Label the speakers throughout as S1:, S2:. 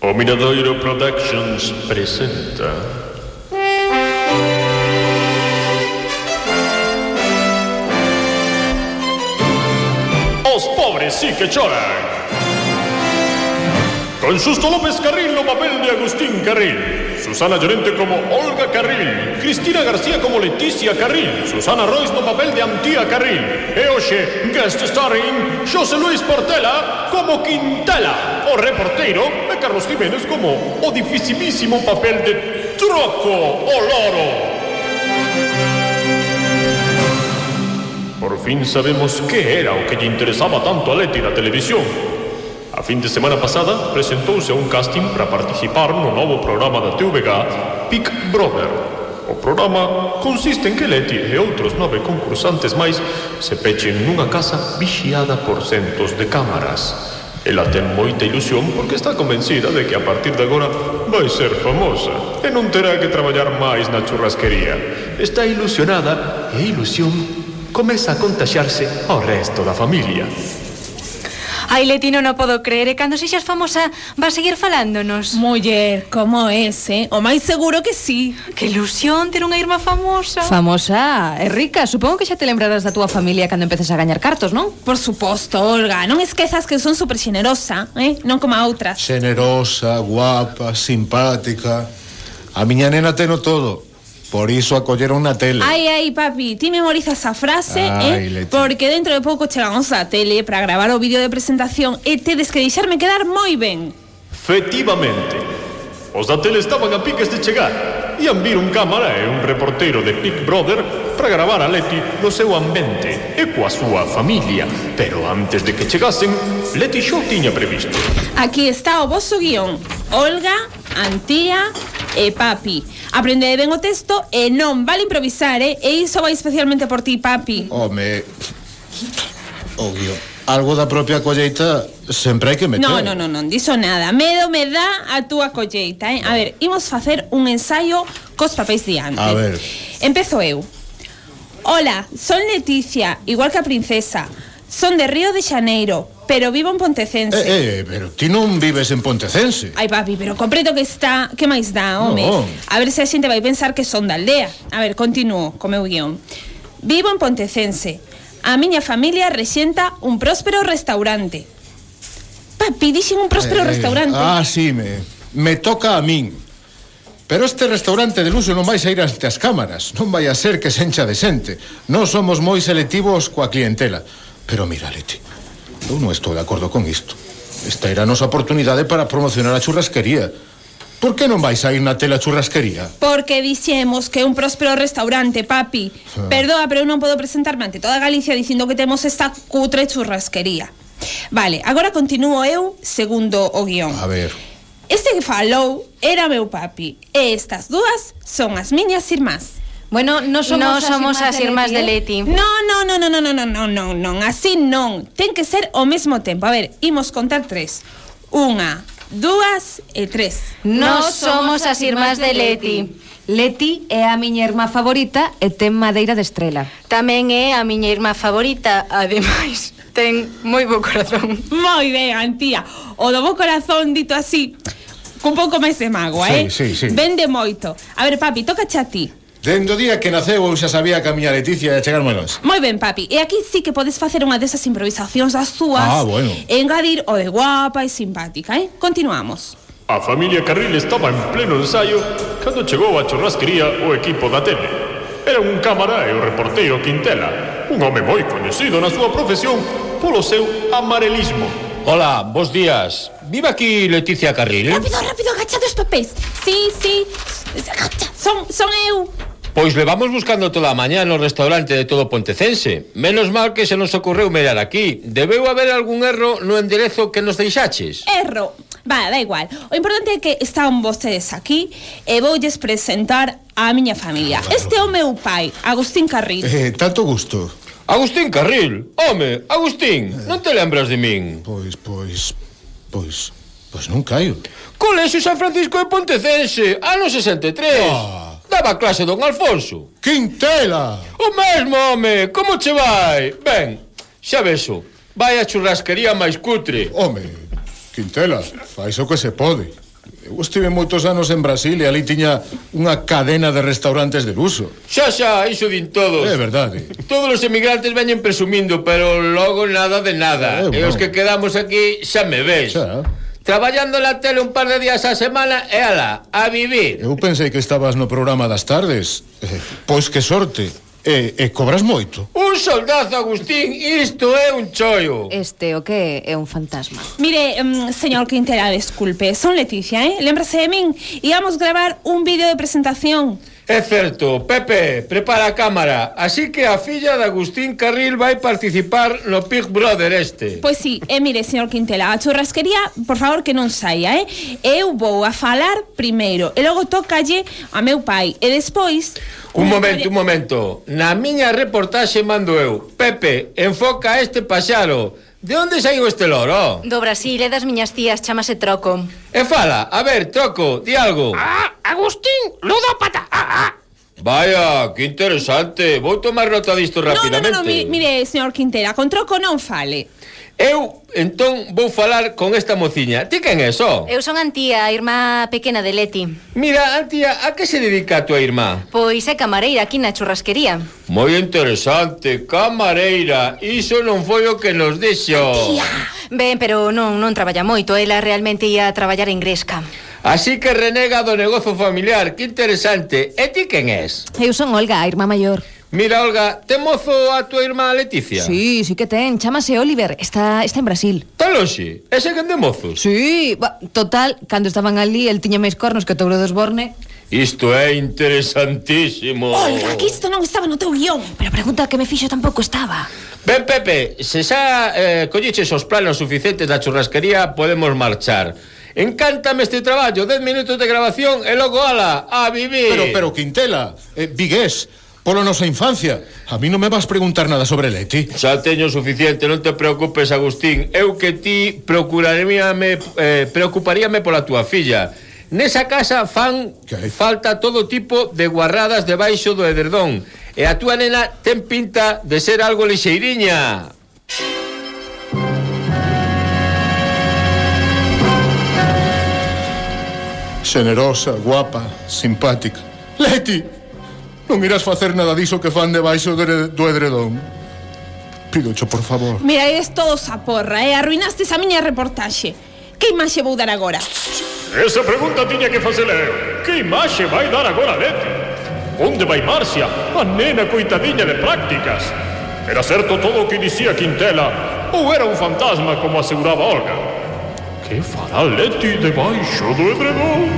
S1: O Miradoiro Productions presenta. Os pobres sí que choran Con Susto López Carril no papel de Agustín Carril Susana Llorente como Olga Carril, Cristina García como Leticia Carril, Susana Royce no papel de Antía Carril, e hoxe guest starring José Luis Portela como Quintela, o reporteiro e Carlos Jiménez como o dificilísimo papel de Troco o Loro. Por fin sabemos que era o que lle interesaba tanto a Leti na televisión. A fin de semana pasada presentouse a un casting para participar no novo programa da TVG Big Brother. O programa consiste en que Leti e outros nove concursantes máis se pechen nunha casa vixiada por centos de cámaras. Ela ten moita ilusión porque está convencida de que a partir de agora vai ser famosa e non terá que traballar máis na churrasquería. Está ilusionada e a ilusión comeza a contaxarse ao resto da familia.
S2: Ai, Leti, non o podo creer, ¿eh? e cando sexas famosa vas seguir falándonos.
S3: Muller, como es, eh? O máis seguro que sí.
S2: Que ilusión ter unha irmá famosa.
S4: Famosa e rica. Supongo que xa te lembrarás da túa familia cando empeces a gañar cartos, non?
S3: Por suposto, Olga. Non esquezas que son super xenerosa, eh? Non como a outras.
S5: Xenerosa, guapa, simpática. A miña nena teno todo Por iso acolleron na tele.
S3: Ai, ai, papi, ti memoriza esa frase,
S5: ai,
S3: eh?
S5: Leche.
S3: Porque dentro de pouco chegamos á tele para gravar o vídeo de presentación e tedes que deixarme quedar moi ben.
S1: Efectivamente. Os da tele estaban a piques de chegar e han vir un cámara e un reportero de Big Brother para gravar a Leti no seu ambiente e coa súa familia. Pero antes de que chegasen, Leti xo tiña previsto.
S3: Aquí está o vosso guión. Olga, Antía, eh, papi. Aprende ben o texto e non vale improvisar, eh? E iso vai especialmente por ti, papi.
S5: Home, odio. Algo da propia colleita sempre hai que meter.
S3: No, no, no, non diso nada. Medo me dá a túa colleita, eh? A ver, imos facer un ensaio cos papéis diante.
S5: A ver.
S3: Empezo eu. Hola, son Leticia, igual que a princesa. Son de Río de Xaneiro, pero vivo en Pontecense.
S5: Eh, eh, pero ti non vives en Pontecense.
S3: Ai, papi, pero completo que está... Que máis dá, home?
S5: No.
S3: A ver se a xente vai pensar que son da aldea. A ver, continuo co meu guión. Vivo en Pontecense. A miña familia rexenta un próspero restaurante. Papi, dixen un próspero
S5: eh, eh,
S3: restaurante.
S5: Ah, sí, me, me toca a min. Pero este restaurante de luxo non vai sair ante as cámaras Non vai a ser que se encha de xente Non somos moi selectivos coa clientela Pero mira, Leti, eu non estou de acordo con isto. Esta era a nosa oportunidade para promocionar a churrasquería. Por que non vais a ir na tela churrasquería?
S3: Porque dixemos que é un próspero restaurante, papi.
S5: Ah.
S3: Perdoa, pero eu non podo presentarme ante toda Galicia dicindo que temos esta cutre churrasquería. Vale, agora continuo eu segundo o guión.
S5: A ver.
S3: Este que falou era meu papi e estas dúas son as miñas irmás.
S4: Bueno, non somos,
S2: no somos as irmás de Leti.
S3: Non, non, non, non, non, non, non, non, non, así non. Ten que ser ao mesmo tempo. A ver, imos contar tres. Unha, dúas e tres.
S2: Nós somos as irmás de Leti.
S4: Leti é a miña irmá favorita e ten madeira de estrela.
S2: Tamén é a miña irmá favorita, ademais ten moi bo corazón.
S3: Moi ben, Antía. O do bo corazón dito así, cun pouco máis de mágoa,
S5: sí,
S3: eh?
S5: Sí, sí.
S3: Vende moito. A ver, papi, toca a ti.
S5: Dende o día que naceu eu xa sabía que a miña Leticia ia chegar moi longe.
S3: Moi ben, papi. E aquí sí que podes facer unha desas improvisacións das súas.
S5: Ah, bueno.
S3: E engadir o de guapa e simpática, eh? Continuamos.
S1: A familia Carril estaba en pleno ensaio cando chegou a churrasquería o equipo da tele. Era un cámara e o reporteiro Quintela, un home moi coñecido na súa profesión polo seu amarelismo.
S6: Hola, bons días. Viva aquí Leticia Carril. Eh?
S3: Rápido, rápido, agachado os papéis. Sí, sí. Agacha, son, son eu.
S6: Pois levamos buscando toda a mañá no restaurante de todo Pontecense. Menos mal que se nos ocorreu mirar aquí. Debeu haber algún erro no enderezo que nos deixaches.
S3: Erro. Va, da igual. O importante é que están vostedes aquí e voulles presentar a miña familia. Este é o meu pai, Agustín Carril.
S5: Eh, tanto gusto.
S6: Agustín Carril. Home, Agustín, eh, non te lembras de min?
S5: Pois, pois, pois, pois non caio.
S6: Colexio San Francisco de Pontecense, ano 63.
S5: Oh
S6: daba clase don Alfonso.
S5: Quintela!
S6: O mesmo, home, como che vai? Ben, xa beso, vai a churrasquería máis cutre.
S5: Home, Quintela, fai o que se pode. Eu estive moitos anos en Brasil e ali tiña unha cadena de restaurantes de luso
S6: Xa, xa, iso din todos.
S5: É verdade.
S6: Todos os emigrantes veñen presumindo, pero logo nada de nada.
S5: Eh.
S6: E os que quedamos aquí xa me ves.
S5: Xa.
S6: Traballando na tele un par de días a semana e ala, a vivir.
S5: Eu pensei que estabas no programa das tardes. Eh, pois que sorte. E, e cobras moito.
S6: Un soldazo, Agustín, isto é un choio.
S4: Este o que é un fantasma.
S3: Mire, um, señor Quintela, desculpe, son Leticia, eh? Lembrase de min, íamos gravar un vídeo de presentación.
S6: É certo. Pepe, prepara a cámara. Así que a filla de Agustín Carril vai participar no Big Brother este.
S3: Pois sí, e mire, señor Quintela, a churrasquería, por favor, que non saia, eh? Eu vou a falar primeiro e logo tocalle a meu pai e despois...
S6: Un momento, un momento. Na miña reportaxe mando eu. Pepe, enfoca este paxaro. De onde saiu este loro?
S2: Do Brasil, é das miñas tías, chamase Troco.
S6: E fala, a ver, Troco, di algo.
S7: Ah, Agustín, ludópata. Ah, ah.
S6: Vaya, que interesante. Vou tomar nota disto
S3: rapidamente. No, no, no, no mire, señor Quintela, con troco non fale.
S6: Eu, entón, vou falar con esta mociña. Ti quen é só?
S2: Eu son Antía, a irmá pequena de Leti.
S6: Mira, Antía, a que se dedica a tua irmá?
S2: Pois é camareira aquí na churrasquería.
S6: Moi interesante, camareira. Iso non foi o que nos dixo.
S2: Ben, pero non, non traballa moito. Ela realmente ia a traballar en Gresca.
S6: Así que renega do negocio familiar, que interesante. E ti quen és?
S4: Eu son Olga, a irmá maior.
S6: Mira, Olga, te mozo a tua irmá Leticia?
S4: Sí, sí que ten, chamase Oliver, está, está en Brasil
S6: Tal oxe, ese quen de mozos?
S4: Sí, ba, total, cando estaban ali, el tiña máis cornos que o touro dos Borne
S6: Isto é interesantísimo
S3: Olga, que isto non estaba no teu guión
S4: Pero a pregunta que me fixo tampouco estaba
S6: Ben, Pepe, se xa eh, colliches os planos suficientes da churrasquería, podemos marchar Encántame este traballo, 10 minutos de grabación e logo ala, a vivir.
S5: Pero, pero, Quintela, eh, Vigués, polo nosa infancia. A mí non me vas preguntar nada sobre Leti.
S6: Xa teño suficiente, non te preocupes, Agustín. Eu que ti procuraríame, eh, preocuparíame pola túa filla. Nesa casa fan
S5: ¿Qué?
S6: falta todo tipo de guarradas debaixo do ederdón. E a túa nena ten pinta de ser algo lixeiriña.
S5: Xenerosa, guapa, simpática. Leti, non irás facer nada diso que fan debaixo do edredón. Pídocho, por favor.
S3: Mira, eres todo a porra, eh? Arruinaste a miña reportaxe. Que imaxe vou dar agora?
S1: Esa pregunta tiña que facela eu. Que imaxe vai dar agora Leti? Onde vai Marcia? A nena coitadiña de prácticas. Era certo todo o que dicía Quintela ou era un fantasma como aseguraba Olga? que fará Leti debaixo do edredón?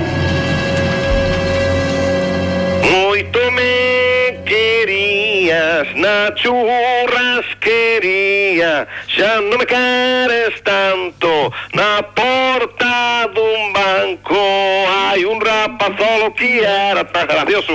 S8: Moito me querías na churrasquería Xa non me queres tanto na porta dun banco Hai un rapazolo que era tan gracioso